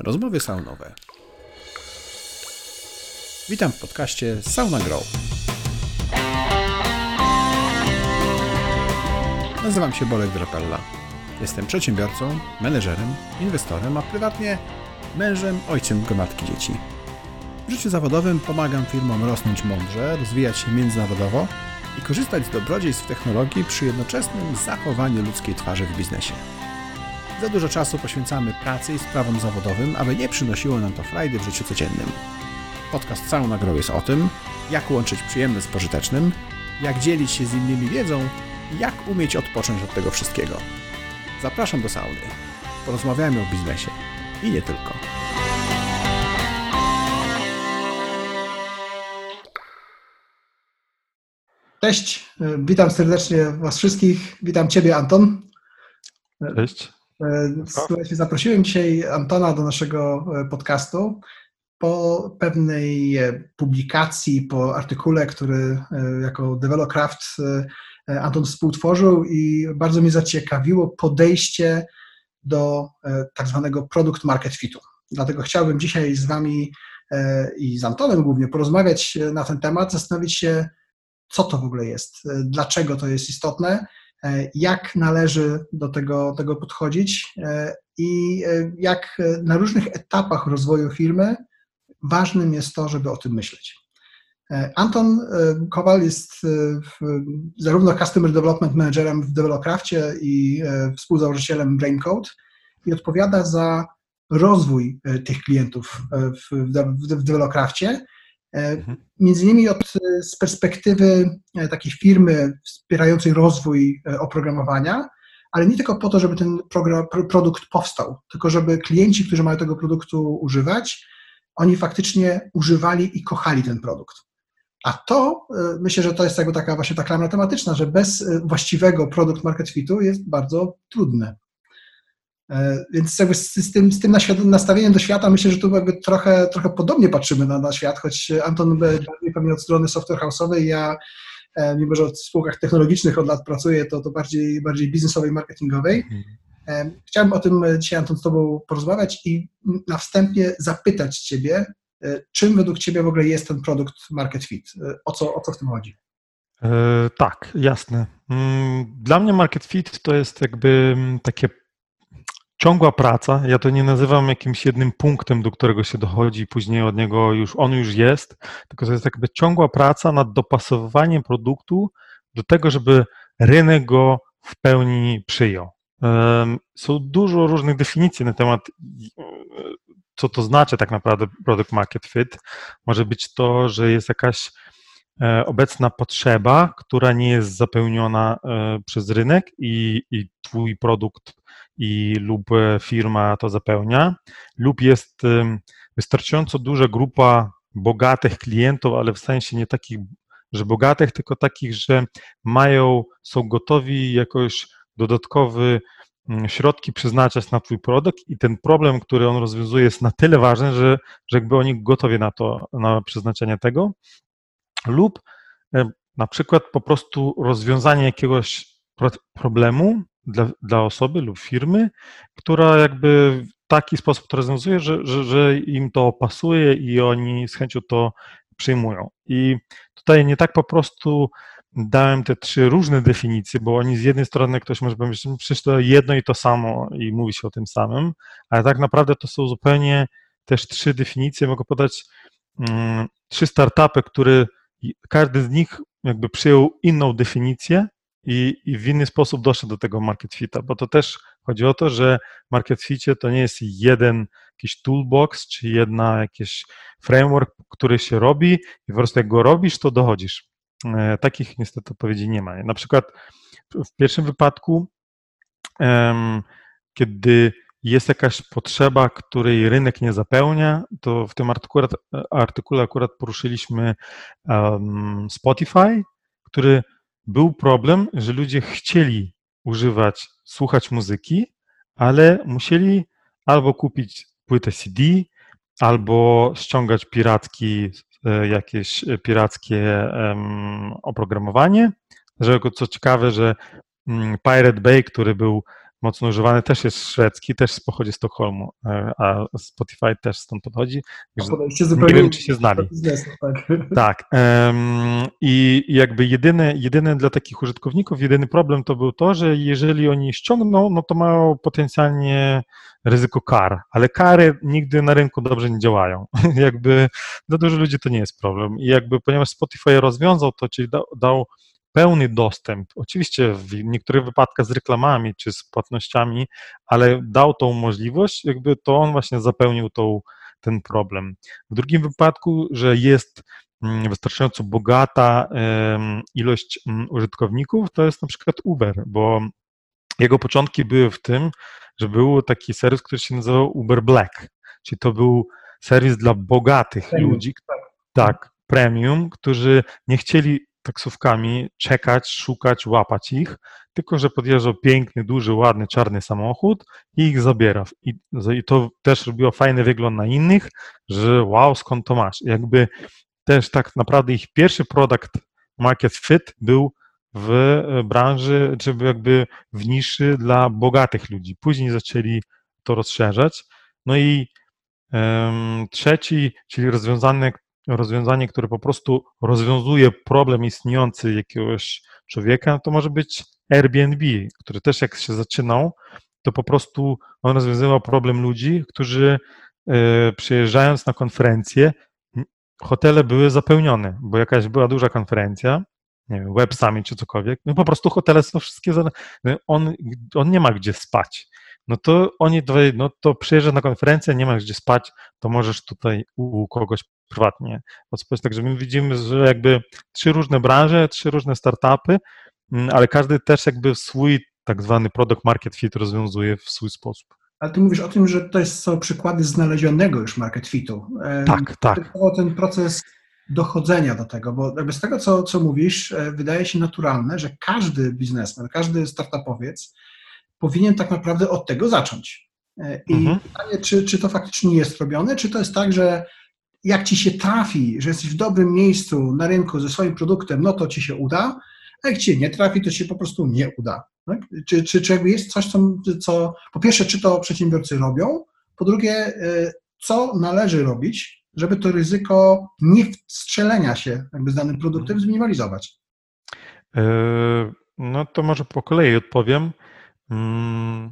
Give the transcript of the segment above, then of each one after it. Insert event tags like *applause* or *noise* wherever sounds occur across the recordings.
Rozmowy saunowe. Witam w podcaście Sauna Grow. Nazywam się Bolek Drapella. Jestem przedsiębiorcą, menedżerem, inwestorem, a prywatnie mężem, ojcem gromadki dzieci. W życiu zawodowym pomagam firmom rosnąć mądrze, rozwijać się międzynarodowo i korzystać z dobrodziejstw technologii przy jednoczesnym zachowaniu ludzkiej twarzy w biznesie. Za dużo czasu poświęcamy pracy i sprawom zawodowym, aby nie przynosiło nam to frajdy w życiu codziennym. Podcast całą nagrodą jest o tym, jak łączyć przyjemne z pożytecznym, jak dzielić się z innymi wiedzą i jak umieć odpocząć od tego wszystkiego. Zapraszam do sauny. Porozmawiamy o biznesie i nie tylko. Cześć, witam serdecznie Was wszystkich. Witam Ciebie, Anton. Cześć. Słuchajcie, zaprosiłem dzisiaj Antona do naszego podcastu po pewnej publikacji, po artykule, który jako Developcraft Anton współtworzył i bardzo mnie zaciekawiło podejście do tak zwanego product market fitu. Dlatego chciałbym dzisiaj z Wami i z Antonem głównie porozmawiać na ten temat, zastanowić się, co to w ogóle jest, dlaczego to jest istotne, jak należy do tego, tego podchodzić i jak na różnych etapach rozwoju firmy ważnym jest to, żeby o tym myśleć. Anton Kowal jest zarówno Customer Development Managerem w Developcraftie i współzałożycielem Braincode i odpowiada za rozwój tych klientów w, w, w Między innymi od, z perspektywy takiej firmy wspierającej rozwój oprogramowania, ale nie tylko po to, żeby ten program, produkt powstał, tylko żeby klienci, którzy mają tego produktu używać, oni faktycznie używali i kochali ten produkt. A to, myślę, że to jest jakby taka właśnie ta klamra tematyczna, że bez właściwego produkt market fitu jest bardzo trudne. Więc jakby z, tym, z tym nastawieniem do świata myślę, że tu jakby trochę, trochę podobnie patrzymy na, na świat, choć Anton bardziej pewnie od strony software house'owej, ja mimo, że w spółkach technologicznych od lat pracuję, to, to bardziej, bardziej biznesowej, marketingowej. Mhm. Chciałbym o tym dzisiaj, Anton, z Tobą porozmawiać i na wstępie zapytać Ciebie, czym według Ciebie w ogóle jest ten produkt market fit? O co, o co w tym chodzi? E, tak, jasne. Mm, dla mnie market fit to jest jakby takie ciągła praca. Ja to nie nazywam jakimś jednym punktem, do którego się dochodzi później od niego już on już jest, tylko to jest jakby ciągła praca nad dopasowywaniem produktu do tego, żeby rynek go w pełni przyjął. Są dużo różnych definicji na temat, co to znaczy tak naprawdę product market fit. Może być to, że jest jakaś e, obecna potrzeba, która nie jest zapełniona e, przez rynek i, i twój produkt i lub e, firma to zapełnia, lub jest wystarczająco duża grupa bogatych klientów, ale w sensie nie takich, że bogatych, tylko takich, że mają, są gotowi jakoś dodatkowy środki przeznaczać na Twój produkt i ten problem, który on rozwiązuje jest na tyle ważny, że, że jakby oni gotowi na to, na przeznaczenie tego, lub na przykład po prostu rozwiązanie jakiegoś problemu, dla, dla osoby lub firmy, która jakby w taki sposób to rozwiązuje, że, że, że im to pasuje i oni z chęcią to przyjmują. I tutaj nie tak po prostu dałem te trzy różne definicje, bo oni z jednej strony ktoś może pomyśleć, no przecież to jedno i to samo i mówi się o tym samym, ale tak naprawdę to są zupełnie też trzy definicje. Mogę podać mm, trzy startupy, które każdy z nich jakby przyjął inną definicję i, i w inny sposób doszedł do tego market fita, bo to też chodzi o to, że market to nie jest jeden jakiś toolbox, czy jedna jakiś framework, który się robi i po prostu jak go robisz, to dochodzisz. E, takich niestety odpowiedzi nie ma. Na przykład w pierwszym wypadku, kiedy jest jakaś potrzeba, której rynek nie zapełnia, to w tym artykule, artykule akurat poruszyliśmy Spotify, który był problem, że ludzie chcieli używać, słuchać muzyki, ale musieli albo kupić płytę CD, albo ściągać piracki, e, jakieś pirackie um, oprogramowanie. Że co ciekawe, że um, Pirate Bay, który był mocno używany, też jest szwedzki, też pochodzi z Sztokholmu, e, a Spotify też stąd pochodzi. Nie wiem, czy się znali. Biznesu, tak. *laughs* tak um, I jakby jedyny, jedyny dla takich użytkowników, jedyny problem to był to, że jeżeli oni ściągną, no to mają potencjalnie ryzyko kar, ale kary nigdy na rynku dobrze nie działają. *laughs* jakby dla dużo ludzi to nie jest problem. I jakby ponieważ Spotify rozwiązał to, czyli dał, dał pełny dostęp, oczywiście w niektórych wypadkach z reklamami czy z płatnościami, ale dał tą możliwość, jakby to on właśnie zapełnił tą, ten problem. W drugim wypadku, że jest mm, wystarczająco bogata ilość mm, użytkowników, to jest na przykład Uber, bo jego początki były w tym, że był taki serwis, który się nazywał Uber Black, czyli to był serwis dla bogatych premium. ludzi, tak. tak, premium, którzy nie chcieli taksówkami czekać, szukać, łapać ich, tylko że podjeżdżał piękny, duży, ładny, czarny samochód i ich zabiera. I, i to też robiło fajny wygląd na innych, że wow, skąd to masz? Jakby też tak naprawdę ich pierwszy produkt market fit był w e, branży, czy jakby w niszy dla bogatych ludzi. Później zaczęli to rozszerzać. No i um, trzeci, czyli rozwiązanie, rozwiązanie, które po prostu rozwiązuje problem istniejący jakiegoś człowieka, to może być Airbnb, który też jak się zaczynał, to po prostu on rozwiązywał problem ludzi, którzy e, przyjeżdżając na konferencję, hotele były zapełnione, bo jakaś była duża konferencja, nie wiem, Web Summit czy cokolwiek, no po prostu hotele są wszystkie, no on, on nie ma gdzie spać. No to oni, no to przyjeżdża na konferencję, nie masz gdzie spać, to możesz tutaj u kogoś prywatnie odspać. Także my widzimy, że jakby trzy różne branże, trzy różne startupy, mm, ale każdy też jakby swój tak zwany product market fit rozwiązuje w swój sposób. Ale ty mówisz o tym, że to są przykłady znalezionego już market fitu. Tak, tak. Ten proces dochodzenia do tego, bo jakby z tego, co, co mówisz, e, wydaje się naturalne, że każdy biznesmen, każdy startupowiec powinien tak naprawdę od tego zacząć. E, I mhm. pytanie, czy, czy to faktycznie jest robione, czy to jest tak, że jak ci się trafi, że jesteś w dobrym miejscu na rynku ze swoim produktem, no to ci się uda, a jak ci nie trafi, to ci się po prostu nie uda. Tak? Czy, czy, czy jakby jest coś, co, co po pierwsze, czy to przedsiębiorcy robią, po drugie, e, co należy robić, żeby to ryzyko nie wstrzelenia się jakby z danym produktem mhm. zminimalizować? E, no to może po kolei odpowiem. Mm,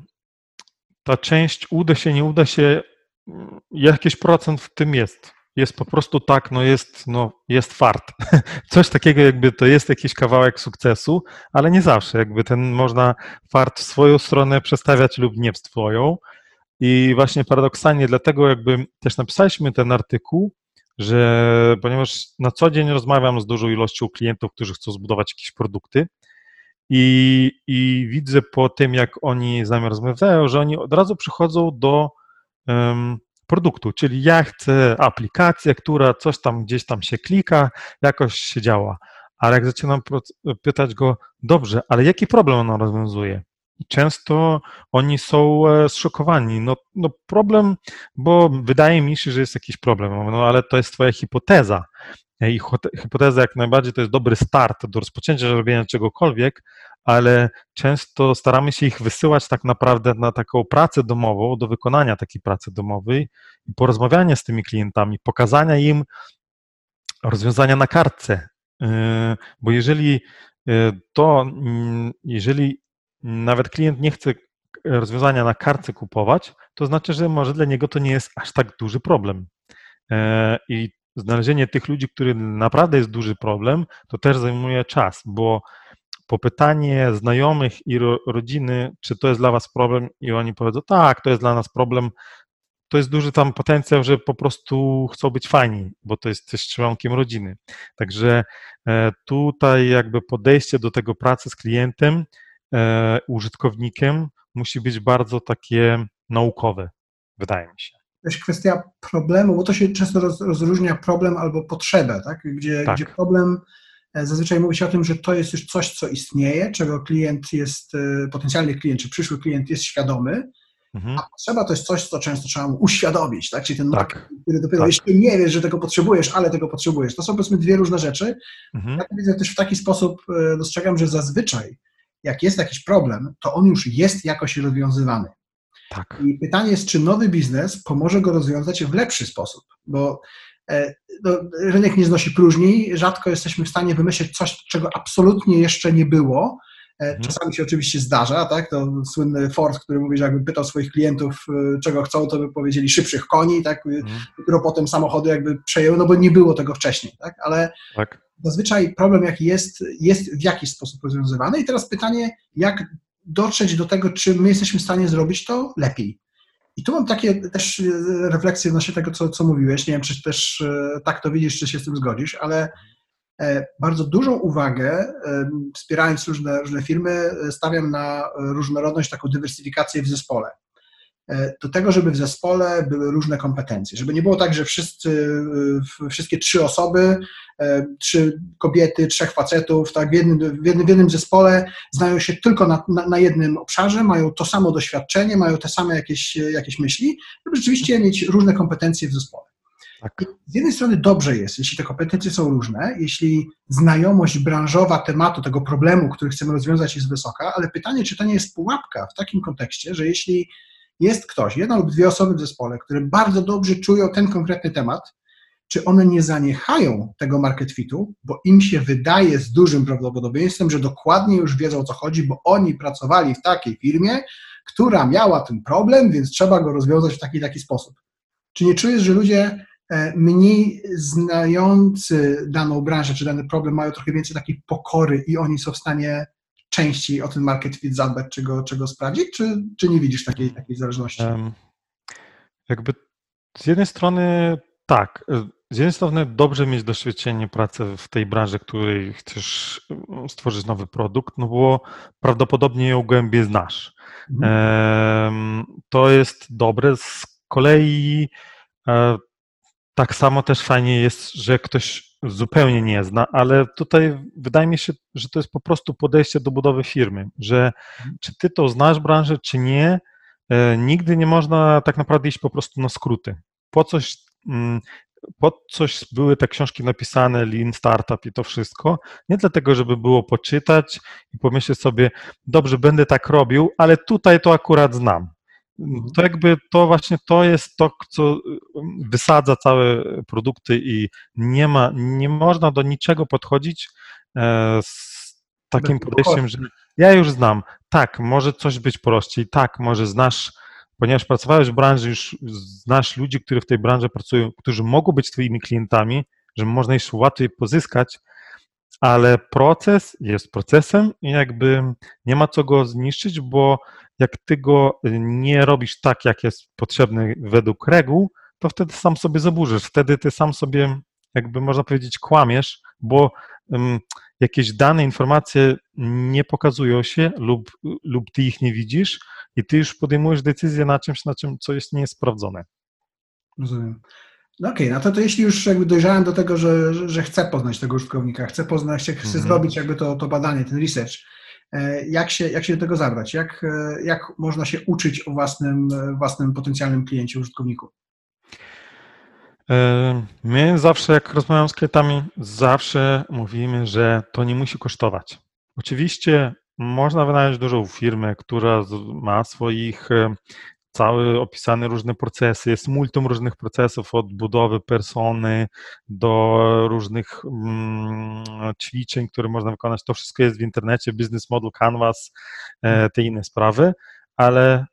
ta część uda się, nie uda się, mm, jakiś procent w tym jest. Jest po prostu tak, no jest, no jest fart. *laughs* Coś takiego jakby to jest jakiś kawałek sukcesu, ale nie zawsze. Jakby ten można fart w swoją stronę przestawiać lub nie w swoją. I właśnie paradoksalnie dlatego jakby też napisaliśmy ten artykuł, że ponieważ na co dzień rozmawiam z dużą ilością klientów, którzy chcą zbudować jakieś produkty i, i widzę po tym, jak oni z nami rozmawiają, że oni od razu przychodzą do um, produktu, czyli ja chcę aplikację, która coś tam gdzieś tam się klika, jakoś się działa. Ale jak zaczynam pytać go, dobrze, ale jaki problem ona rozwiązuje? często oni są e, zszokowani. No, no problem, bo wydaje mi się, że jest jakiś problem, no ale to jest twoja hipoteza. E, I hipoteza jak najbardziej to jest dobry start do rozpoczęcia robienia czegokolwiek, ale często staramy się ich wysyłać tak naprawdę na taką pracę domową, do wykonania takiej pracy domowej i porozmawiania z tymi klientami, pokazania im rozwiązania na kartce. E, bo jeżeli to, mm, jeżeli nawet klient nie chce rozwiązania na kartce kupować, to znaczy, że może dla niego to nie jest aż tak duży problem. E, I znalezienie tych ludzi, który naprawdę jest duży problem, to też zajmuje czas, bo popytanie znajomych i rodziny, czy to jest dla Was problem, i oni powiedzą, tak, to jest dla nas problem, to jest duży tam potencjał, że po prostu chcą być fajni, bo to jest też członkiem rodziny. Także e, tutaj jakby podejście do tego pracy z klientem E, użytkownikiem musi być bardzo takie naukowe, wydaje mi się. Jest kwestia problemu, bo to się często roz, rozróżnia problem albo potrzebę, tak? Gdzie, tak. gdzie problem e, zazwyczaj mówi się o tym, że to jest już coś, co istnieje, czego klient jest, e, potencjalny klient czy przyszły klient jest świadomy, mhm. a potrzeba to jest coś, co często trzeba mu uświadomić, tak? Czyli ten tak. który dopiero tak. jeszcze nie wiesz, że tego potrzebujesz, ale tego potrzebujesz. To są powiedzmy dwie różne rzeczy. Mhm. Ja to widzę też w taki sposób, dostrzegam, że zazwyczaj jak jest jakiś problem, to on już jest jakoś rozwiązywany. Tak. I pytanie jest, czy nowy biznes pomoże go rozwiązać w lepszy sposób, bo e, no, rynek nie znosi próżni, rzadko jesteśmy w stanie wymyślić coś, czego absolutnie jeszcze nie było. E, Mhm. Czasami się oczywiście zdarza, tak? To słynny Ford, który mówi, że jakby pytał swoich klientów, e, czego chcą, to by powiedzieli szybszych koni, tak? Mhm. Dopiero potem samochody jakby przejęły, no bo nie było tego wcześniej, tak? Ale Tak. zazwyczaj problem jaki jest, jest w jakiś sposób rozwiązywany. I teraz pytanie, jak dotrzeć do tego, czy my jesteśmy w stanie zrobić to lepiej. I tu mam takie też e, refleksje odnośnie tego, co, co mówiłeś. Nie wiem, czy też e, tak to widzisz, czy się z tym zgodzisz, ale e, bardzo dużą uwagę, wspierając różne, różne firmy, stawiam na różnorodność, taką dywersyfikację w zespole. E, Do tego, żeby w zespole były różne kompetencje, żeby nie było tak, że wszyscy, wszystkie trzy osoby e, trzy kobiety, trzech facetów, tak, w jednym, w jednym, w jednym zespole znają się tylko na, na, na jednym obszarze, mają to samo doświadczenie, mają te same jakieś, jakieś myśli, żeby rzeczywiście mieć różne kompetencje w zespole. Tak. Z jednej strony dobrze jest, jeśli te kompetencje są różne, jeśli znajomość branżowa tematu, tego problemu, który chcemy rozwiązać, jest wysoka, ale pytanie, czy to nie jest pułapka w takim kontekście, że jeśli jest ktoś, jedna lub dwie osoby w zespole, które bardzo dobrze czują ten konkretny temat, czy one nie zaniechają tego market fitu, bo im się wydaje z dużym prawdopodobieństwem, że dokładnie już wiedzą o co chodzi, bo oni pracowali w takiej firmie, która miała ten problem, więc trzeba go rozwiązać w taki taki sposób. Czy nie czujesz, że ludzie e, mniej znający daną branżę czy dany problem mają trochę więcej takiej pokory i oni są w stanie częściej o ten market fit zadbać, czy go, czy go sprawdzić, czy, czy nie widzisz takiej, takiej zależności? Jakby z jednej strony tak, z jednej strony dobrze mieć doświadczenie pracy w tej branży, której chcesz stworzyć nowy produkt, no bo prawdopodobnie ją głębiej znasz. Mhm. To jest dobre. Z kolei e, tak samo też fajnie jest, że ktoś zupełnie nie zna, ale tutaj wydaje mi się, że to jest po prostu podejście do budowy firmy, że czy ty to znasz branżę, czy nie, e, nigdy nie można tak naprawdę iść po prostu na skróty. Po coś, mm, po coś były te książki napisane, Lean Startup i to wszystko, nie dlatego, żeby było poczytać i pomyśleć sobie, dobrze, będę tak robił, ale tutaj to akurat znam. To jakby to właśnie to jest to, co y, wysadza całe produkty i nie ma, nie można do niczego podchodzić e, z takim Bez podejściem, że ja już znam, tak, może coś być prościej, tak, może znasz, ponieważ pracowałeś w branży, już znasz ludzi, którzy w tej branży pracują, którzy mogą być twoimi klientami, że można ich łatwiej pozyskać, ale proces jest procesem i jakby nie ma co go zniszczyć, bo jak ty go nie robisz tak, jak jest potrzebny według reguł, to wtedy sam sobie zaburzysz. Wtedy ty sam sobie, jakby można powiedzieć, kłamiesz, bo um, jakieś dane, informacje nie pokazują się lub, lub ty ich nie widzisz i ty już podejmujesz decyzję na czymś, na czym, co jest nie jest sprawdzone. Rozumiem. No okej, no to, to jeśli już jakby dojrzałem do tego, że, że, że chcę poznać tego użytkownika, chcę poznać, chcę Mhm. zrobić jakby to, to badanie, ten research, jak się, jak się do tego zabrać? Jak, e, jak można się uczyć o własnym, e, własnym potencjalnym kliencie, użytkowniku? E, My zawsze, jak rozmawiam z klientami, zawsze mówimy, że to nie musi kosztować. Oczywiście można wynająć dużą firmę, która ma swoich e, cały opisane różne procesy, jest multum różnych procesów, od budowy persony do różnych mm, ćwiczeń, które można wykonać. To wszystko jest w internecie, Business Model Canvas, e, te inne sprawy, ale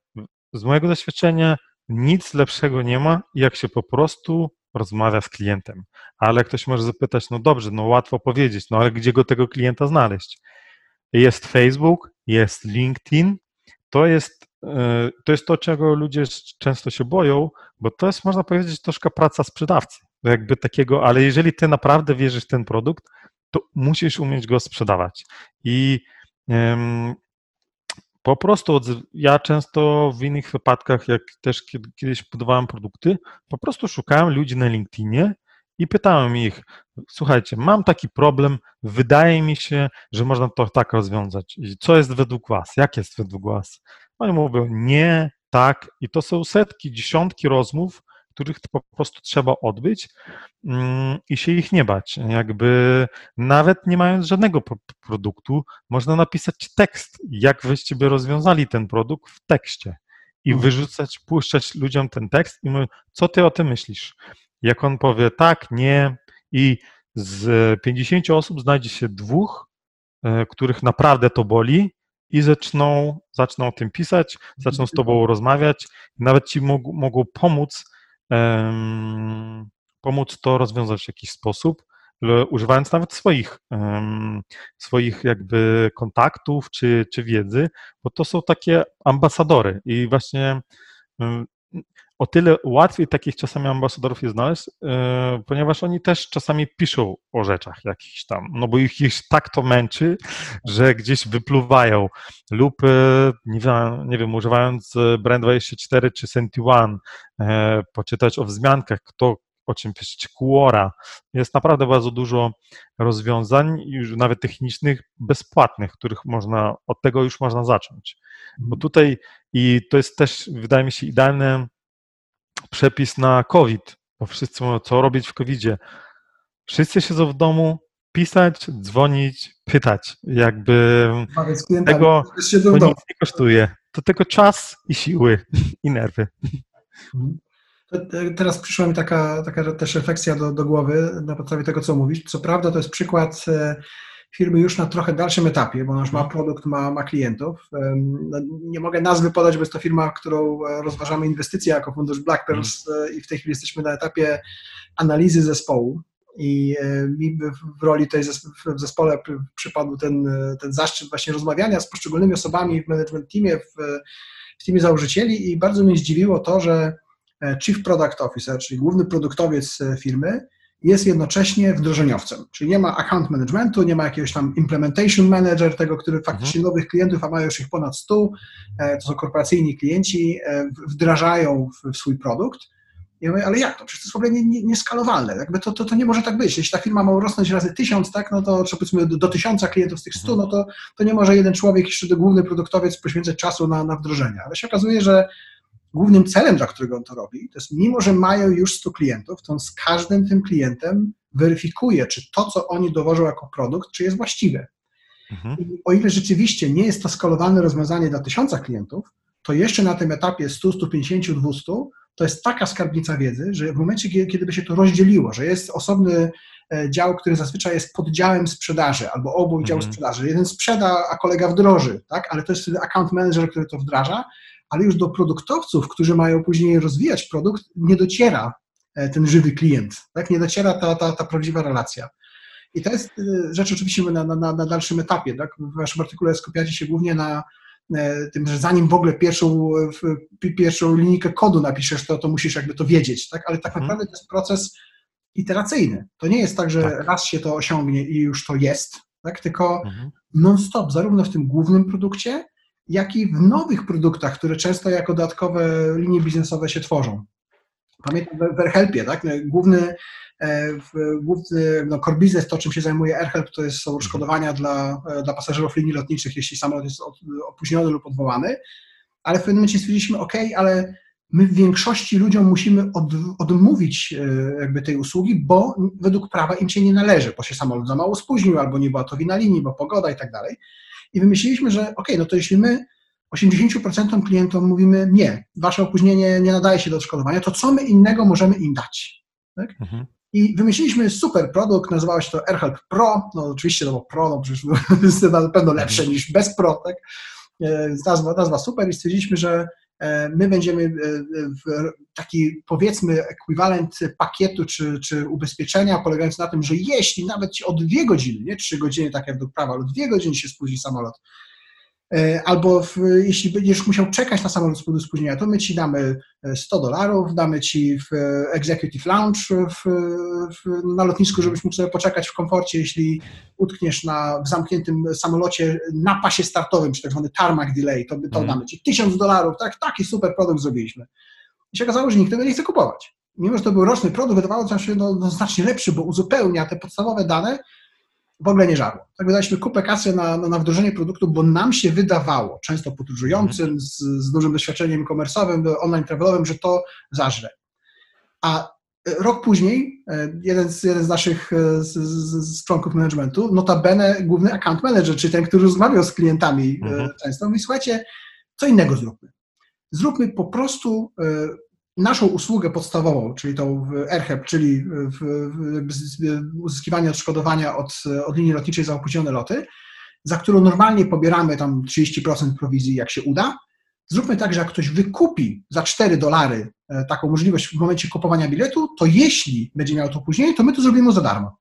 z mojego doświadczenia nic lepszego nie ma, jak się po prostu rozmawia z klientem. Ale ktoś może zapytać, no dobrze, no łatwo powiedzieć, no ale gdzie go tego klienta znaleźć? Jest Facebook, jest LinkedIn, to jest, to jest to, czego ludzie często się boją, bo to jest, można powiedzieć, troszkę praca sprzedawcy. Jakby takiego, ale jeżeli ty naprawdę wierzysz w ten produkt, to musisz umieć go sprzedawać. I em, po prostu ja często w innych wypadkach, jak też kiedy- kiedyś budowałem produkty, po prostu szukałem ludzi na LinkedInie i pytałem ich, słuchajcie, mam taki problem, wydaje mi się, że można to tak rozwiązać. I Co jest według was? Jak jest według was? Oni mówią nie, tak i to są setki, dziesiątki rozmów, których po prostu trzeba odbyć mm, i się ich nie bać. Jakby nawet nie mając żadnego produktu, można napisać tekst, jak wyście by rozwiązali ten produkt w tekście i Mhm. wyrzucać, puszczać ludziom ten tekst i mówić, co ty o tym myślisz? Jak on powie tak, nie i z 50 osób znajdzie się dwóch, e, których naprawdę to boli i zaczną, zaczną o tym pisać, zaczną z tobą rozmawiać. Nawet ci mogą, mogą pomóc, em, pomóc to rozwiązać w jakiś sposób, używając nawet swoich, em, swoich jakby kontaktów czy, czy wiedzy, bo to są takie ambasadory i właśnie em, o tyle łatwiej takich czasami ambasadorów jest znaleźć, e, ponieważ oni też czasami piszą o rzeczach jakichś tam, no bo ich, ich tak to męczy, że gdzieś wypluwają lub, e, nie wiem, nie wiem używając e, Brand24 czy Senti1, e, poczytać o wzmiankach, kto o czym pisać, Quora. Jest naprawdę bardzo dużo rozwiązań, już nawet technicznych, bezpłatnych, których można, od tego już można zacząć. Bo tutaj i to jest też, wydaje mi się, idealny przepis na COVID, bo wszyscy mówią, co robić w COVID-zie. Wszyscy siedzą w domu, pisać, dzwonić, pytać. Jakby tego to nic nie kosztuje. To tylko czas i siły i nerwy. Teraz przyszła mi taka, taka też refleksja do, do głowy na podstawie tego, co mówisz. Co prawda to jest przykład e, firmy już na trochę dalszym etapie, bo nasz ma produkt, ma, ma klientów. No, Nie mogę nazwy podać, bo jest to firma, którą e, rozważamy inwestycje jako fundusz Black Pearls e, i w tej chwili jesteśmy na etapie analizy zespołu. I e, mi w- roli tej w zespole przy- przypadł ten, ten zaszczyt właśnie rozmawiania z poszczególnymi osobami w management teamie, w, w teamie założycieli i bardzo mnie zdziwiło to, że Chief Product Officer, czyli główny produktowiec firmy, jest jednocześnie wdrożeniowcem. Czyli nie ma account managementu, nie ma jakiegoś tam implementation manager, tego, który faktycznie nowych klientów, a mają już ich ponad 100, e, to są korporacyjni klienci, e, wdrażają w, w swój produkt. Ja mówię, ale jak to? Przecież to jest w ogóle nie- nie- nieskalowalne. Jakby to, to, to nie może tak być. Jeśli ta firma ma urosnąć razy tysiąc, tak, no to czy powiedzmy do, do tysiąca klientów z tych stu, no to, to nie może jeden człowiek, jeszcze do główny produktowiec poświęcać czasu na, na wdrożenie. Ale się okazuje, że głównym celem, dla którego on to robi, to jest mimo, że mają już 100 klientów, to on z każdym tym klientem weryfikuje, czy to, co oni dowożą jako produkt, czy jest właściwe. Mhm. I o ile rzeczywiście nie jest to skalowane rozwiązanie dla tysiąca klientów, to jeszcze na tym etapie 100, 150, 200 to jest taka skarbnica wiedzy, że w momencie, kiedy by się to rozdzieliło, że jest osobny e, dział, który zazwyczaj jest poddziałem sprzedaży albo obok Mhm. sprzedaży. Jeden sprzeda, a kolega wdroży, tak? ale to jest wtedy account manager, który to wdraża, ale już do produktowców, którzy mają później rozwijać produkt, nie dociera e, ten żywy klient, tak? nie dociera ta, ta, ta prawdziwa relacja. I to jest e, rzecz oczywiście na, na, na dalszym etapie. Tak? W waszym artykule skupiacie się głównie na e, tym, że zanim w ogóle pierwszą, pierwszą linijkę kodu napiszesz, to, to musisz jakby to wiedzieć, tak? ale tak Mhm. naprawdę to jest proces iteracyjny. To nie jest tak, że Tak. raz się to osiągnie i już to jest, tak? tylko Mhm. non-stop, zarówno w tym głównym produkcie, jak i w nowych produktach, które często jako dodatkowe linie biznesowe się tworzą. Pamiętam w AirHelpie, tak? No, Główny, e, w- główny no, core business, to czym się zajmuje AirHelp, to jest, są odszkodowania dla, e, dla pasażerów linii lotniczych, jeśli samolot jest opóźniony lub odwołany, ale w pewnym momencie stwierdziliśmy, ok, ale my w większości ludziom musimy od, odmówić e, jakby tej usługi, bo według prawa im się nie należy, bo się samolot za mało spóźnił, albo nie była to wina linii, bo pogoda i tak dalej. I wymyśliliśmy, że ok, no to jeśli my 80% klientom mówimy nie, wasze opóźnienie nie nadaje się do odszkodowania, to co my innego możemy im dać? Mhm. I wymyśliliśmy super produkt, nazywało się to AirHelp Pro, no oczywiście to było Pro, no przecież *laughs* jest na pewno lepsze niż bez Pro, tak? E, Nazwa, nazwa super i stwierdziliśmy, że my będziemy e, taki powiedzmy ekwiwalent pakietu czy, czy ubezpieczenia polegający na tym, że jeśli nawet ci o dwie godziny, nie trzy godziny tak jak według prawa, ale dwie godziny się spóźni samolot, e, albo w, jeśli będziesz musiał czekać na samolot z powodu spóźnienia, to my ci damy e, 100 dolarów, damy ci w e, executive lounge w, w, na lotnisku, żebyś mógł sobie poczekać w komforcie, jeśli utkniesz na, w zamkniętym samolocie na pasie startowym, czy tak zwany tarmac delay, to, to Mhm. damy ci 1000 dolarów, tak, taki super produkt zrobiliśmy. I się okazało, że nikt tego nie chce kupować. Mimo, że to był roczny produkt, wydawało się no, no, znacznie lepszy, bo uzupełnia te podstawowe dane, w ogóle nie żarło. Tak wydaliśmy kupę kasy na, na, na wdrożenie produktu, bo nam się wydawało, często podróżującym, z, z dużym doświadczeniem komersowym, online travelowym, że to zażre. A rok później jeden z, jeden z naszych z, z, z członków managementu, notabene główny account manager, czyli ten, który rozmawiał z klientami mhm. często, mówi, słuchajcie, co innego zróbmy. Zróbmy po prostu naszą usługę podstawową, czyli tą AirHub, czyli w, w uzyskiwanie odszkodowania od, od linii lotniczej za opóźnione loty, za którą normalnie pobieramy tam 30% prowizji, jak się uda. Zróbmy tak, że jak ktoś wykupi za 4 dolary e, taką możliwość w momencie kupowania biletu, to jeśli będzie miał to później, to my to zrobimy za darmo.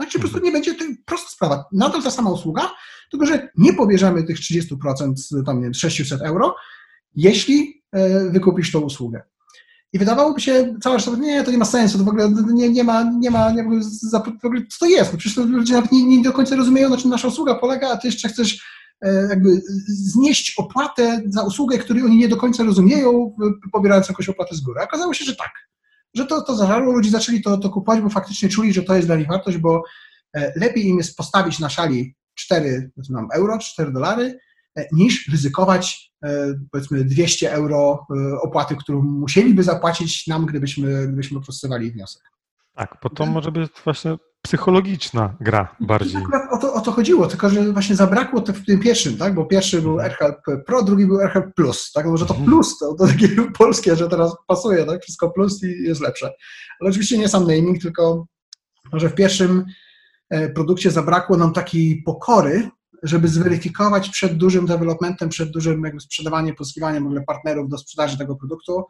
Czyli po prostu nie będzie, to prosta sprawa, nadal ta sama usługa, tylko że nie pobierzemy tych 30%, tam nie wiem, 600 euro, jeśli e, wykupisz tą usługę. I wydawałoby się, cała reszta, nie, to nie ma sensu, to w ogóle nie, nie ma, nie ma, nie ma w ogóle, co to jest? No przecież ludzie nawet nie, nie do końca rozumieją, na czym nasza usługa polega, a ty jeszcze chcesz e, jakby znieść opłatę za usługę, której oni nie do końca rozumieją, pobierając jakąś opłatę z góry. Okazało się, że tak, że to, to zażarło, ludzie zaczęli to, to kupować, bo faktycznie czuli, że to jest dla nich wartość, bo e, lepiej im jest postawić na szali 4 euro, 4 dolary, niż ryzykować e, powiedzmy 200 euro e, opłaty, którą musieliby zapłacić nam, gdybyśmy, gdybyśmy procesowali wniosek. Tak, bo to może być właśnie psychologiczna gra bardziej. Tak, o to, o to chodziło, tylko że właśnie zabrakło to w tym pierwszym, tak? bo pierwszy był mhm. AirHelp Pro, drugi był AirHelp Plus. Tak? Może to mhm. plus, to, to takie *laughs* polskie, że teraz pasuje, tak? wszystko plus i jest lepsze. Ale oczywiście nie sam naming, tylko może w pierwszym produkcie zabrakło nam takiej pokory, żeby zweryfikować przed dużym developmentem, przed dużym jakby sprzedawaniem, pozyskiwaniem w ogóle partnerów do sprzedaży tego produktu,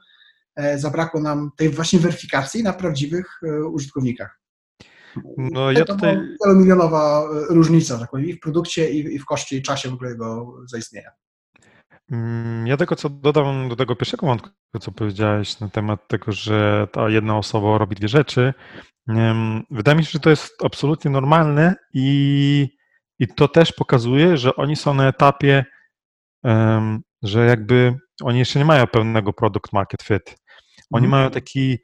e, zabrakło nam tej właśnie weryfikacji na prawdziwych e, użytkownikach. No, ja to tutaj... wielomilionowa e, różnica, tak powiem, i w produkcie, i w koszcie, i czasie w ogóle jego zaistnienia. Mm, ja tego, co dodam do tego pierwszego wątku, co powiedziałeś na temat tego, że ta jedna osoba robi dwie rzeczy, wydaje mi się, że to jest absolutnie normalne i i to też pokazuje, że oni są na etapie, że jakby oni jeszcze nie mają pełnego product market fit. Oni mhm. mają taki,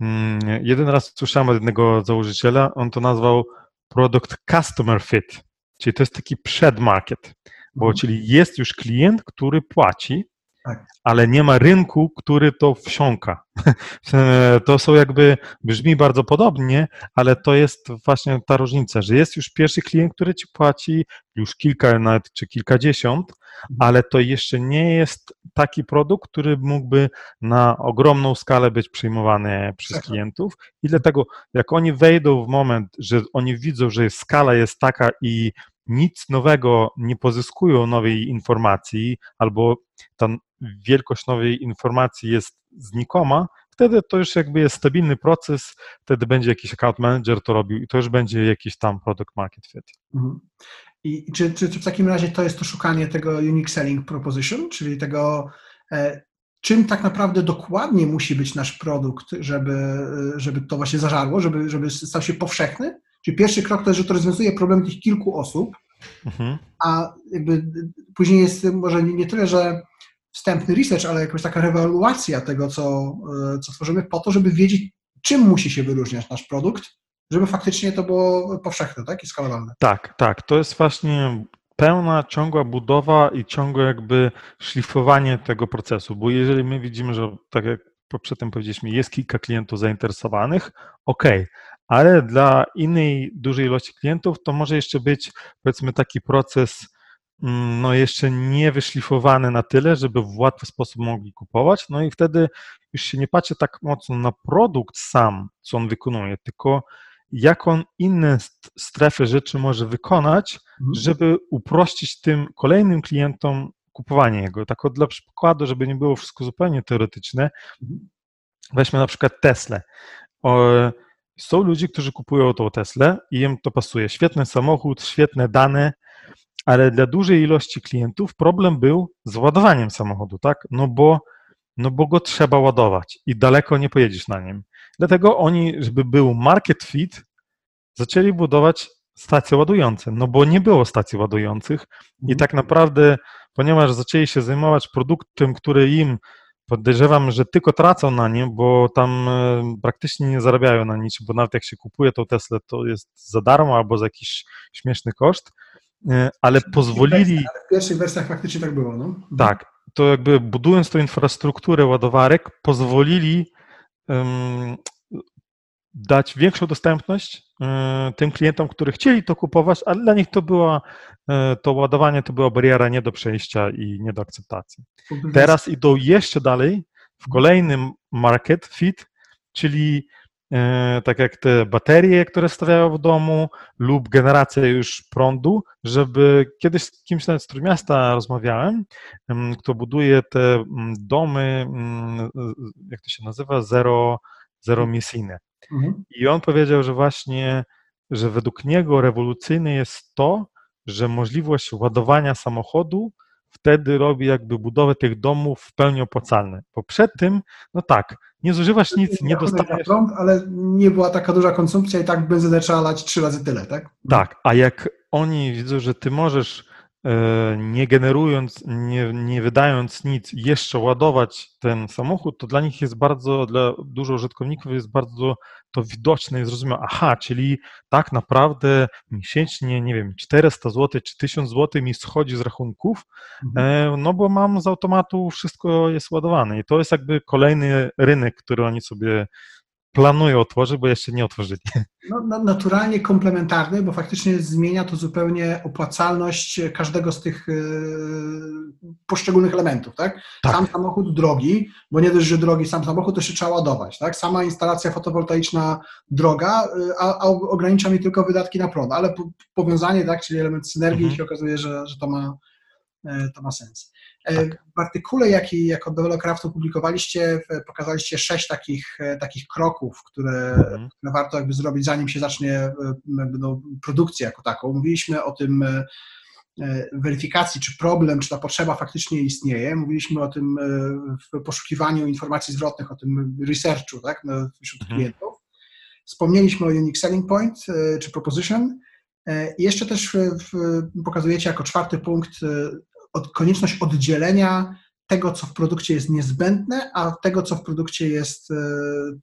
mm, jeden raz słyszałem od jednego założyciela, on to nazwał product customer fit, czyli to jest taki przedmarket, bo mhm. czyli jest już klient, który płaci, tak. ale nie ma rynku, który to wsiąka. *laughs* To są jakby, brzmi bardzo podobnie, ale to jest właśnie ta różnica, że jest już pierwszy klient, który ci płaci, już kilka nawet czy kilkadziesiąt, mhm. ale to jeszcze nie jest taki produkt, który mógłby na ogromną skalę być przyjmowany przez klientów i dlatego jak oni wejdą w moment, że oni widzą, że skala jest taka i nic nowego nie pozyskują nowej informacji, albo ta wielkość nowej informacji jest znikoma, wtedy to już jakby jest stabilny proces, wtedy będzie jakiś account manager to robił i to już będzie jakiś tam product market fit. Mhm. I czy, czy, czy, w takim razie to jest to szukanie tego unique selling proposition, czyli tego, e, czym tak naprawdę dokładnie musi być nasz produkt, żeby, żeby to właśnie zażarło, żeby, żeby stał się powszechny? Czyli pierwszy krok to jest, że to rozwiązuje problem tych kilku osób, mhm. a jakby później jest może nie, nie tyle, że wstępny research, ale jakaś taka rewaluacja tego, co, e, co tworzymy, po to, żeby wiedzieć, czym musi się wyróżniać nasz produkt, żeby faktycznie to było powszechne tak? i skalowalne. Tak, tak. To jest właśnie pełna, ciągła budowa i ciągłe jakby szlifowanie tego procesu, bo jeżeli my widzimy, że tak jak przedtem powiedzieliśmy, jest kilka klientów zainteresowanych, ok, ale dla innej dużej ilości klientów to może jeszcze być powiedzmy taki proces Mm, no jeszcze nie wyszlifowane na tyle, żeby w łatwy sposób mogli kupować. No i wtedy już się nie patrzy tak mocno na produkt sam, co on wykonuje, tylko jak on inne strefy rzeczy może wykonać, mhm. żeby uprościć tym kolejnym klientom kupowanie jego. Tak dla przykładu, żeby nie było wszystko zupełnie teoretyczne, mhm. weźmy na przykład Tesla. Są ludzie, którzy kupują tą Teslę i im to pasuje. Świetny samochód, świetne dane, ale dla dużej ilości klientów problem był z ładowaniem samochodu, tak? No bo, no bo go trzeba ładować i daleko nie pojedziesz na nim. Dlatego oni, żeby był market fit, zaczęli budować stacje ładujące, no bo nie było stacji ładujących i mhm. tak naprawdę, ponieważ zaczęli się zajmować produktem, który im podejrzewam, że tylko tracą na nim, bo tam e, praktycznie nie zarabiają na niczym, bo nawet jak się kupuje tą Teslę, to jest za darmo albo za jakiś śmieszny koszt, E, ale pozwolili. W pierwszych wersjach faktycznie tak było. No. Tak, to jakby budując tą infrastrukturę ładowarek, pozwolili dać większą dostępność e, tym klientom, którzy chcieli to kupować, ale dla nich to była, e, to ładowanie to była bariera nie do przejścia i nie do akceptacji. Teraz idą jeszcze dalej w kolejnym market fit, czyli e, tak jak te baterie, które stawiają w domu lub generacja już prądu, żeby kiedyś z kimś nawet z Trójmiasta rozmawiałem, kto buduje te domy, jak to się nazywa, zero, zero. Mhm. I on powiedział, że właśnie, że według niego rewolucyjne jest to, że możliwość ładowania samochodu wtedy robi jakby budowę tych domów w pełni opłacalne. Bo przed tym, no tak, nie zużywasz nic, nie dostajesz... Prąd, ale nie była taka duża konsumpcja i tak benzynę trzeba lać trzy razy tyle, tak? Tak, a jak oni widzą, że ty możesz nie generując, nie, nie wydając nic, jeszcze ładować ten samochód, to dla nich jest bardzo, dla dużo użytkowników jest bardzo to widoczne i zrozumiałe. Aha, czyli tak naprawdę miesięcznie, nie wiem, 400 zł czy 1000 zł mi schodzi z rachunków, mhm. E, no bo mam z automatu wszystko jest ładowane i to jest jakby kolejny rynek, który oni sobie planują otworzyć, bo jeszcze nie otworzyli. No, naturalnie komplementarny, bo faktycznie zmienia to zupełnie opłacalność każdego z tych yy, poszczególnych elementów. Tak? tak? Sam samochód drogi, bo nie dość, że drogi sam samochód, to się trzeba ładować. Tak? Sama instalacja fotowoltaiczna droga, yy, a, a, ogranicza mi tylko wydatki na prąd, ale po, powiązanie, tak, czyli element synergii mhm. się okazuje, że, że to, ma, yy, to ma sens. E, tak. W artykule, jaki jako Developcraft opublikowaliście, pokazaliście sześć takich, e, takich kroków, które, mhm. które warto jakby zrobić, zanim się zacznie e, no, produkcja jako taką. Mówiliśmy o tym weryfikacji, czy problem, czy ta potrzeba faktycznie istnieje. Mówiliśmy o tym w poszukiwaniu informacji zwrotnych, o tym researchu tak, wśród mhm. klientów. Wspomnieliśmy o Unique Selling Point, czy Proposition. I jeszcze też pokazujecie jako czwarty punkt od, konieczność oddzielenia tego, co w produkcie jest niezbędne, a tego, co w produkcie jest e,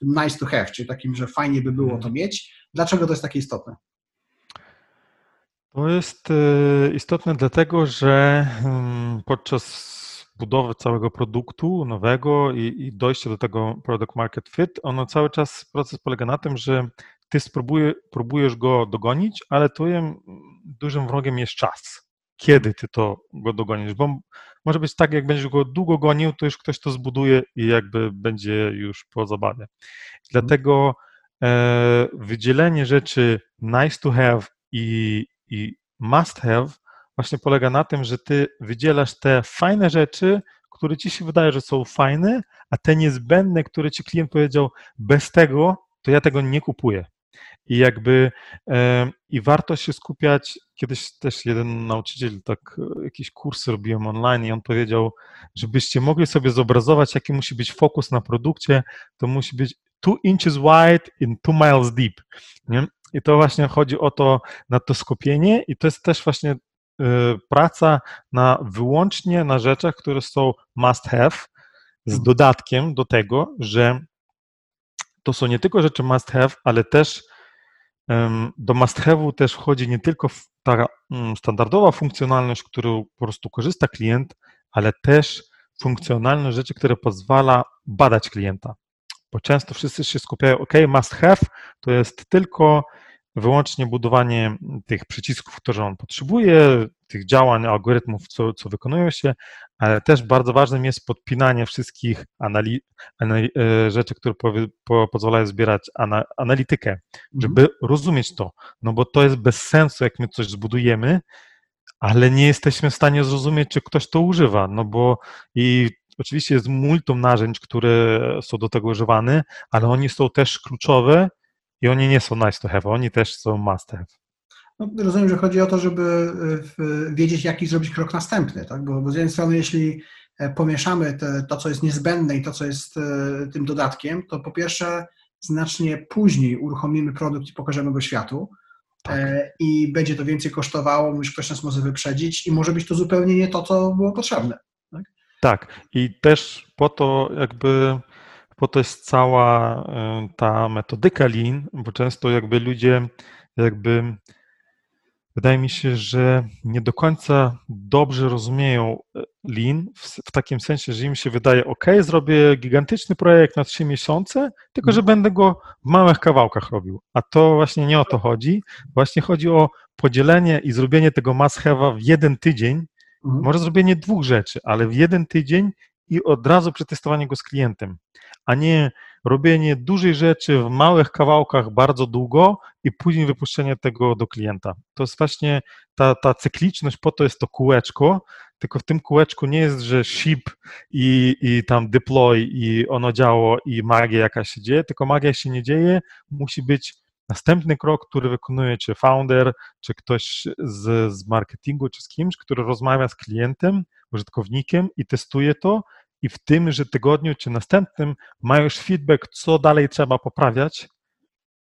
nice to have, czyli takim, że fajnie by było to mhm. mieć. Dlaczego to jest takie istotne? To jest e, istotne dlatego, że mm, podczas budowy całego produktu nowego i, i dojścia do tego product market fit, ono cały czas, proces polega na tym, że ty spróbuje, próbujesz go dogonić, ale twoim dużym wrogiem jest czas kiedy ty to go dogonisz, bo może być tak, jak będziesz go długo gonił, to już ktoś to zbuduje i jakby będzie już po zabawie. Dlatego e, wydzielenie rzeczy nice to have i, i must have właśnie polega na tym, że ty wydzielasz te fajne rzeczy, które ci się wydaje, że są fajne, a te niezbędne, które ci klient powiedział, bez tego to ja tego nie kupuję. I jakby i warto się skupiać. Kiedyś też jeden nauczyciel tak e, jakiś kurs robiłem online i on powiedział, żebyście mogli sobie zobrazować, jaki musi być fokus na produkcie, to musi być two inches wide in two miles deep. Nie? I to właśnie chodzi o to, na to skupienie i to jest też właśnie y, praca na wyłącznie na rzeczach, które są must have, z mhm. dodatkiem do tego, że to są nie tylko rzeczy must have, ale też do must have'u też wchodzi nie tylko ta mm, standardowa funkcjonalność, którą po prostu korzysta klient, ale też funkcjonalność rzeczy, które pozwala badać klienta. Bo często wszyscy się skupiają, OK, must have to jest tylko wyłącznie budowanie tych przycisków, które on potrzebuje, tych działań, algorytmów, co, co wykonują się, ale też bardzo ważnym jest podpinanie wszystkich anali- anali- e, rzeczy, które po, po, pozwalają zbierać ana- analitykę, mhm. żeby rozumieć to. No bo to jest bez sensu, jak my coś zbudujemy, ale nie jesteśmy w stanie zrozumieć, czy ktoś to używa, no bo i oczywiście jest multum narzędzi, które są do tego używane, ale oni są też kluczowe i oni nie są nice to have, oni też są must have. No, rozumiem, że chodzi o to, żeby e, wiedzieć, jaki zrobić krok następny, tak? Bo, bo z jednej strony, jeśli e, pomieszamy te, to, co jest niezbędne i to, co jest e, tym dodatkiem, to po pierwsze znacznie później uruchomimy produkt i pokażemy go światu tak. i będzie to więcej kosztowało, niż ktoś nas może wyprzedzić i może być to zupełnie nie to, co było potrzebne. Tak, tak. i też po to jakby po to jest cała ta metodyka Lean, bo często jakby ludzie jakby wydaje mi się, że nie do końca dobrze rozumieją e, Lean w, w takim sensie, że im się wydaje, ok, zrobię gigantyczny projekt na trzy miesiące, tylko że będę go w małych kawałkach robił. A to właśnie nie o to chodzi. Właśnie chodzi o podzielenie i zrobienie tego must w jeden tydzień, mhm. może zrobienie dwóch rzeczy, ale w jeden tydzień i od razu przetestowanie go z klientem, a nie robienie dużej rzeczy w małych kawałkach bardzo długo i później wypuszczenie tego do klienta. To jest właśnie ta, ta cykliczność, po to jest to kółeczko, tylko w tym kółeczku nie jest, że ship i, i tam deploy i ono działo i magia jakaś się dzieje, tylko magia się nie dzieje, musi być następny krok, który wykonuje czy founder, czy ktoś z, z marketingu, czy z kimś, który rozmawia z klientem, użytkownikiem i testuje to i w tymże tygodniu czy następnym ma już feedback, co dalej trzeba poprawiać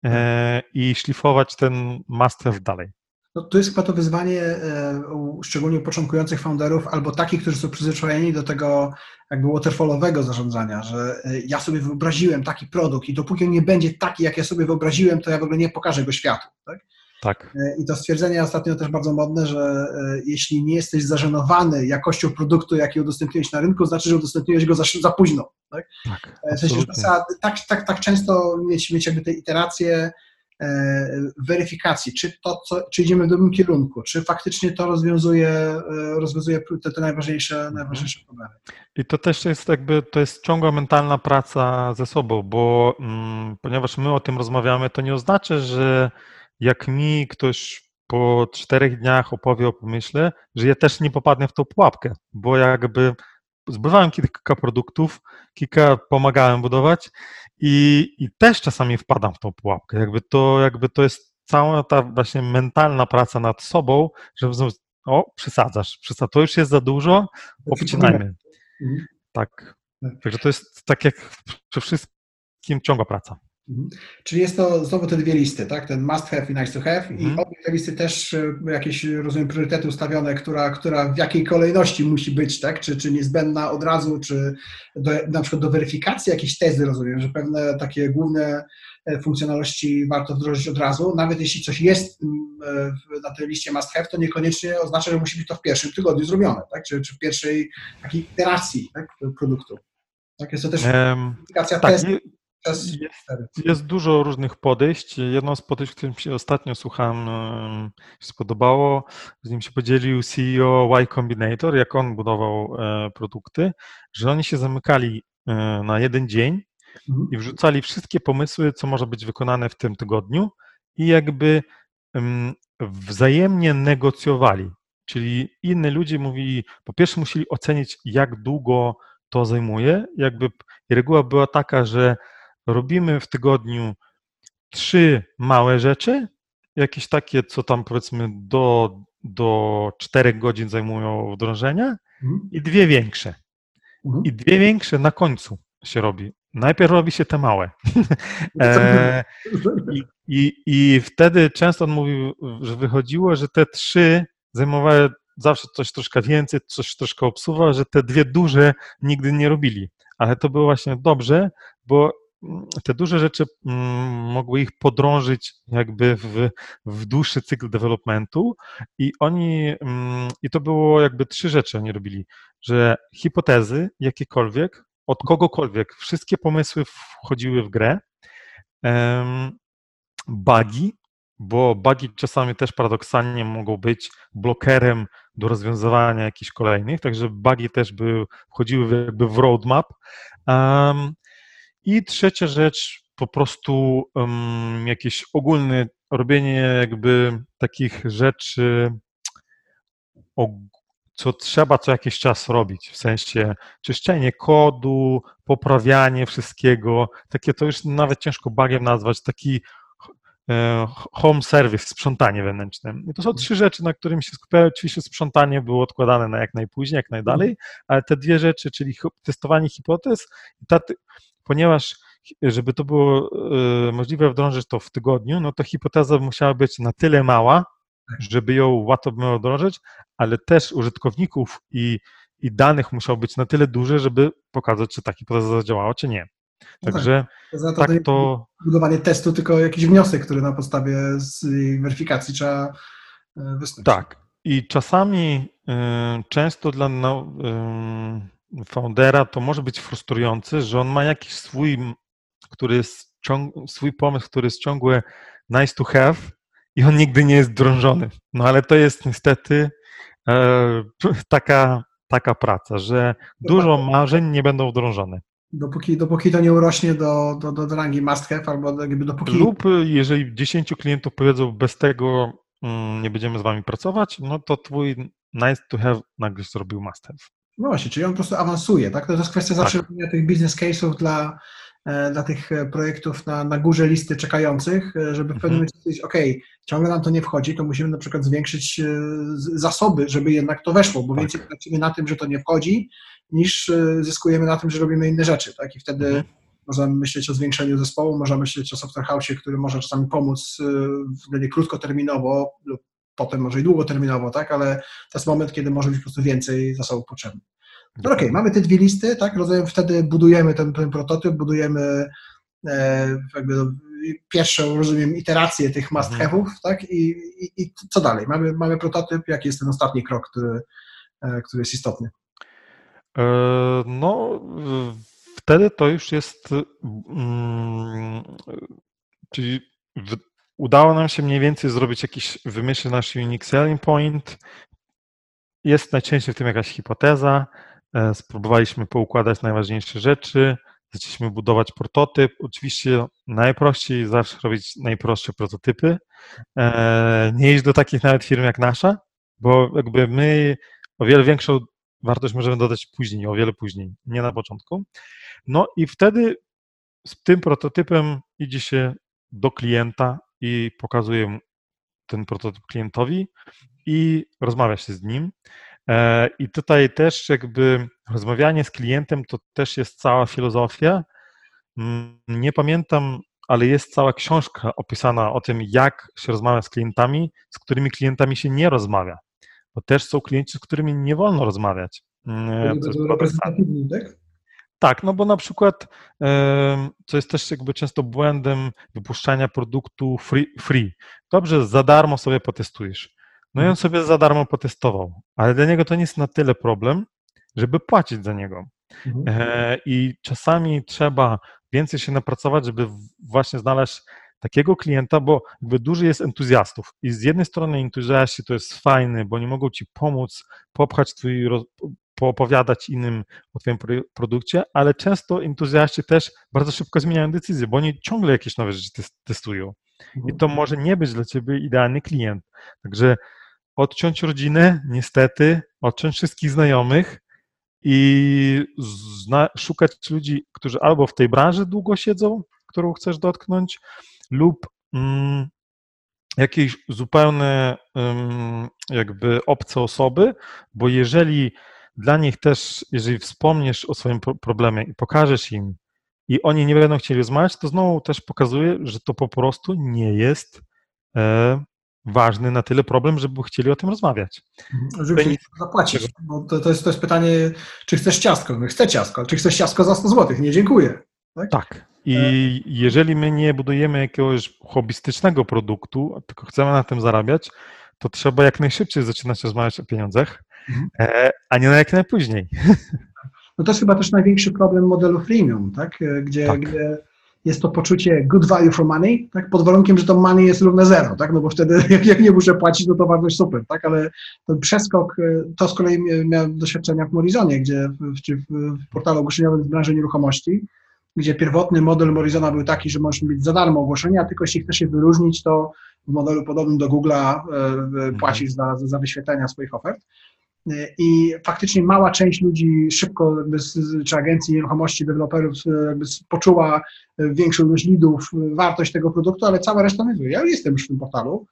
e, i szlifować ten master dalej. No, to jest chyba to wyzwanie e, szczególnie u początkujących founderów albo takich, którzy są przyzwyczajeni do tego jakby waterfallowego zarządzania, że e, ja sobie wyobraziłem taki produkt i dopóki on nie będzie taki, jak ja sobie wyobraziłem, to ja w ogóle nie pokażę go światu. Tak? Tak. E, I to stwierdzenie ostatnio też bardzo modne, że e, jeśli nie jesteś zażenowany jakością produktu, jaki udostępniłeś na rynku, znaczy, że udostępniłeś go za, za późno. Tak? tak, e, w sensie, tak, tak, tak często mieć, mieć jakby te iteracje weryfikacji, czy, to, co, czy idziemy w dobrym kierunku, czy faktycznie to rozwiązuje, rozwiązuje te, te najważniejsze, mhm. najważniejsze problemy. I to też jest jakby, to jest ciągła mentalna praca ze sobą, bo mm, ponieważ my o tym rozmawiamy, to nie oznacza, że jak mi ktoś po czterech dniach opowie o pomyśle, że ja też nie popadnę w tą pułapkę, bo jakby zbywałem kilka produktów, kilka pomagałem budować i, i też czasami wpadam w tą pułapkę. Jakby to, jakby to jest cała ta właśnie mentalna praca nad sobą, że o, przesadzasz, przesad, to już jest za dużo, obcinajmy. Mhm. Tak. tak. Także to jest tak jak przy wszystkim ciągła praca. Mhm. Czyli jest to znowu te dwie listy, tak? Ten must have i nice to have. Mhm. I obie te listy też e, jakieś, rozumiem, priorytety ustawione, która, która w jakiej kolejności musi być, tak? Czy, czy niezbędna od razu, czy do, na przykład do weryfikacji jakiejś tezy, rozumiem, że pewne takie główne e, funkcjonalności warto wdrożyć od razu. Nawet jeśli coś jest e, na tej liście must have, to niekoniecznie oznacza, że musi być to w pierwszym tygodniu zrobione, tak? Czy, czy w pierwszej takiej iteracji tak? produktu. Tak, jest to też um, weryfikacja tak, Jest, jest, dużo różnych podejść. Jedno z podejść, którym się ostatnio słuchałem, się spodobało, z nim się podzielił CEO Y Combinator, jak on budował e, produkty, że oni się zamykali e, na jeden dzień mhm. i wrzucali wszystkie pomysły, co może być wykonane w tym tygodniu i jakby wzajemnie negocjowali. Czyli inni ludzie mówili, po pierwsze musieli ocenić, jak długo to zajmuje. Jakby reguła była taka, że robimy w tygodniu trzy małe rzeczy, jakieś takie, co tam powiedzmy do, do 4 godzin zajmują wdrożenia mhm. i dwie większe. Mhm. I dwie większe na końcu się robi. Najpierw robi się te małe. *laughs* e, i, i, I wtedy często on mówił, że wychodziło, że te trzy zajmowały zawsze coś troszkę więcej, coś troszkę obsuwa, że te dwie duże nigdy nie robili. Ale to było właśnie dobrze, bo te duże rzeczy mm, mogły ich podrążyć jakby w, w dłuższy cykl developmentu i oni, mm, i to było jakby trzy rzeczy oni robili, że hipotezy jakiekolwiek, od kogokolwiek, wszystkie pomysły wchodziły w grę, bugi, bo bugi czasami też paradoksalnie mogą być blokerem do rozwiązywania jakichś kolejnych, także bugi też by wchodziły jakby w roadmap. Um, i trzecia rzecz, po prostu um, jakieś ogólne robienie jakby takich rzeczy, co trzeba co jakiś czas robić, w sensie czyszczenie kodu, poprawianie wszystkiego, takie to już nawet ciężko bugiem nazwać, taki e, home service, sprzątanie wewnętrzne. I to są trzy rzeczy, na którym się skupiają. Oczywiście sprzątanie było odkładane na jak najpóźniej, jak najdalej, ale te dwie rzeczy, czyli testowanie hipotez i ta, ponieważ żeby to było e, możliwe wdrożyć to w tygodniu, no to hipoteza musiała być na tyle mała, żeby ją łatwo było wdrożyć, ale też użytkowników i, i danych musiał być na tyle duży, żeby pokazać, czy ta hipoteza zadziałała, czy nie. No Także tak, to, tak to... Budowanie testu, tylko jakiś wniosek, który na podstawie z weryfikacji trzeba e, wysnuć. Tak. I czasami y, często dla no, y, foundera to może być frustrujące, że on ma jakiś swój, który jest ciąg, swój pomysł, który jest ciągły nice to have i on nigdy nie jest drążony. No ale to jest niestety e, *laughs* taka, taka praca, że dużo marzeń nie będą wdrążone. Dopóki, dopóki to nie urośnie do, do, do rangi must have, albo jakby dopóki... Lub jeżeli 10 klientów powiedzą, bez tego mm, nie będziemy z wami pracować, no to twój nice to have nagle zrobił must have. No właśnie, czyli on po prostu awansuje, tak? To jest kwestia Tak. zawsze robienia tych business case'ów dla, e, dla tych e, projektów na, na górze listy czekających, e, żeby w pewnym Mhm. momencie powiedzieć, ok, ciągle nam to nie wchodzi, to musimy na przykład zwiększyć zasoby, żeby jednak to weszło, bo Tak. więcej tracimy na tym, że to nie wchodzi, niż zyskujemy na tym, że robimy inne rzeczy, tak? I wtedy Mhm. można myśleć o zwiększeniu zespołu, można myśleć o software house, który może czasami pomóc wtedy krótkoterminowo lub potem może i długoterminowo, tak? Ale to jest moment, kiedy może być po prostu więcej zasobów potrzebnych. No okej, mamy te dwie listy, tak? Rozumiem, wtedy budujemy ten, ten prototyp, budujemy e, jakby pierwszą, rozumiem, iterację tych must Mhm. have'ów, tak? I, i, I co dalej? Mamy, mamy prototyp, jaki jest ten ostatni krok, który, e, który jest istotny? E, No, wtedy to już jest. mm, Czyli w- udało nam się mniej więcej zrobić jakiś, wymyślić nasz unique selling point. Jest najczęściej w tym jakaś hipoteza. e, Spróbowaliśmy poukładać najważniejsze rzeczy. Zaczęliśmy budować prototyp. Oczywiście najprościej zawsze robić najprostsze prototypy. E, Nie iść do takich nawet firm jak nasza, bo jakby my o wiele większą wartość możemy dodać później, o wiele później, nie na początku. No i wtedy z tym prototypem idzie się do klienta i pokazuje ten prototyp klientowi i rozmawia się z nim. E, I tutaj też jakby rozmawianie z klientem to też jest cała filozofia. Mm, Nie pamiętam, ale jest cała książka opisana o tym, jak się rozmawia z klientami, z którymi klientami się nie rozmawia. Bo też są klienci, z którymi nie wolno rozmawiać. Mm, to jest reprezentatywny, tak? Tak, no bo na przykład, co jest też jakby często błędem wypuszczania produktu free, free. Dobrze, za darmo sobie potestujesz. No i on sobie za darmo potestował, ale dla niego to nie jest na tyle problem, żeby płacić za niego. Mhm. E, I czasami trzeba więcej się napracować, żeby właśnie znaleźć takiego klienta, bo jakby dużo jest entuzjastów. I z jednej strony entuzjaści to jest fajny, bo nie mogą ci pomóc, popchać twój, poopowiadać innym o twoim pro- produkcie, ale często entuzjaści też bardzo szybko zmieniają decyzje, bo oni ciągle jakieś nowe rzeczy tes- testują. I to może nie być dla ciebie idealny klient. Także odciąć rodzinę, niestety, odciąć wszystkich znajomych i zna- szukać ludzi, którzy albo w tej branży długo siedzą, którą chcesz dotknąć, lub mm, jakieś zupełnie ym, jakby obce osoby, bo jeżeli dla nich też, jeżeli wspomniesz o swoim pro- problemie i pokażesz im, i oni nie będą chcieli rozmawiać, to znowu też pokazuje, że to po prostu nie jest e, ważny na tyle problem, żeby chcieli o tym rozmawiać. Żeby się nic- zapłacić. Bo to, to, jest, to jest pytanie, czy chcesz ciastko? No, chcę ciastko, czy chcesz ciastko za 100 zł? Nie, dziękuję. Tak. I jeżeli my nie budujemy jakiegoś hobbystycznego produktu, tylko chcemy na tym zarabiać, to trzeba jak najszybciej zaczynać rozmawiać o pieniądzach, Mhm. e, a nie na jak najpóźniej. *laughs* No to jest chyba też największy problem modelu freemium, tak? E, Gdzie, Tak. gdzie jest to poczucie good value for money, tak? pod warunkiem, że to money jest równe zero, tak? no bo wtedy *laughs* jak, jak nie muszę płacić, no to wartość super, tak? ale ten przeskok, e, to z kolei mia- miałem doświadczenia w Morizonie, gdzie w, w, w portalu ogłoszeniowym w branży nieruchomości, gdzie pierwotny model Morizona był taki, że możesz mieć za darmo ogłoszenia, tylko jeśli chcesz się wyróżnić, to w modelu podobnym do Google'a e, e, płacisz za, za wyświetlenia swoich ofert. I faktycznie mała część ludzi szybko, czy agencji nieruchomości, deweloperów e, poczuła e, większą ilość lidów, e, wartość tego produktu, ale cała reszta mówi, ja jestem już w tym portalu,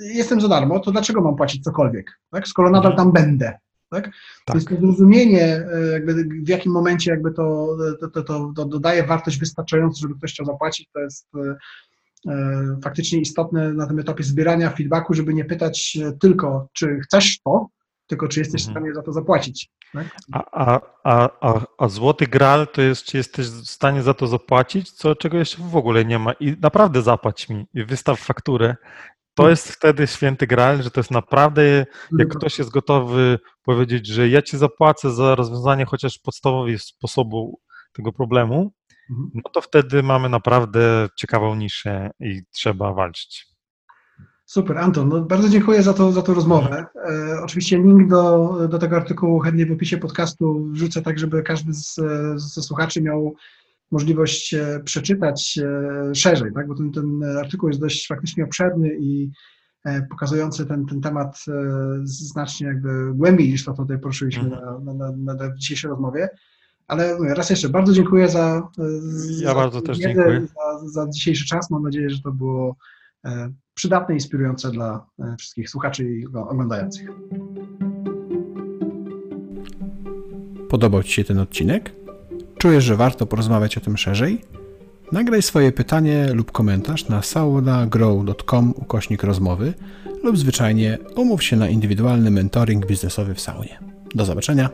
jestem za darmo, to dlaczego mam płacić cokolwiek, tak? skoro nadal tam będę. Tak? To Tak. jest to zrozumienie, e, jakby w jakim momencie jakby to, to, to, to, to dodaje wartość wystarczającą, żeby ktoś chciał zapłacić, to jest faktycznie istotne na tym etapie zbierania feedbacku, żeby nie pytać tylko, czy chcesz to, tylko czy jesteś w Mhm. stanie za to zapłacić. Tak? A, a, a, a, złoty gral to jest, czy jesteś w stanie za to zapłacić, co czego jeszcze w ogóle nie ma. I naprawdę zapłać mi i wystaw fakturę. To jest wtedy święty graal, że to jest naprawdę, jak Mhm. ktoś jest gotowy powiedzieć, że ja ci zapłacę za rozwiązanie chociaż podstawowej sposobu tego problemu, Mhm. no to wtedy mamy naprawdę ciekawą niszę i trzeba walczyć. Super, Anton, no bardzo dziękuję za, to, za tą rozmowę. E, oczywiście link do, do tego artykułu chętnie w opisie podcastu wrzucę tak, żeby każdy z, ze słuchaczy miał możliwość e, przeczytać e, szerzej, tak? bo ten, ten artykuł jest dość faktycznie obszerny i e, pokazujący ten, ten temat znacznie jakby głębiej niż to tutaj poruszyliśmy Mhm. na, na, na, na dzisiejszej rozmowie. Ale mówię, raz jeszcze bardzo dziękuję za, Ja za bardzo. Za, za dzisiejszy czas. Mam nadzieję, że to było przydatne inspirujące dla e, wszystkich słuchaczy i oglądających. Podobał Ci się ten odcinek? Czujesz, że warto porozmawiać o tym szerzej? Nagraj swoje pytanie lub komentarz na saunagrow.com ukośnik rozmowy lub zwyczajnie umów się na indywidualny mentoring biznesowy w saunie. Do zobaczenia!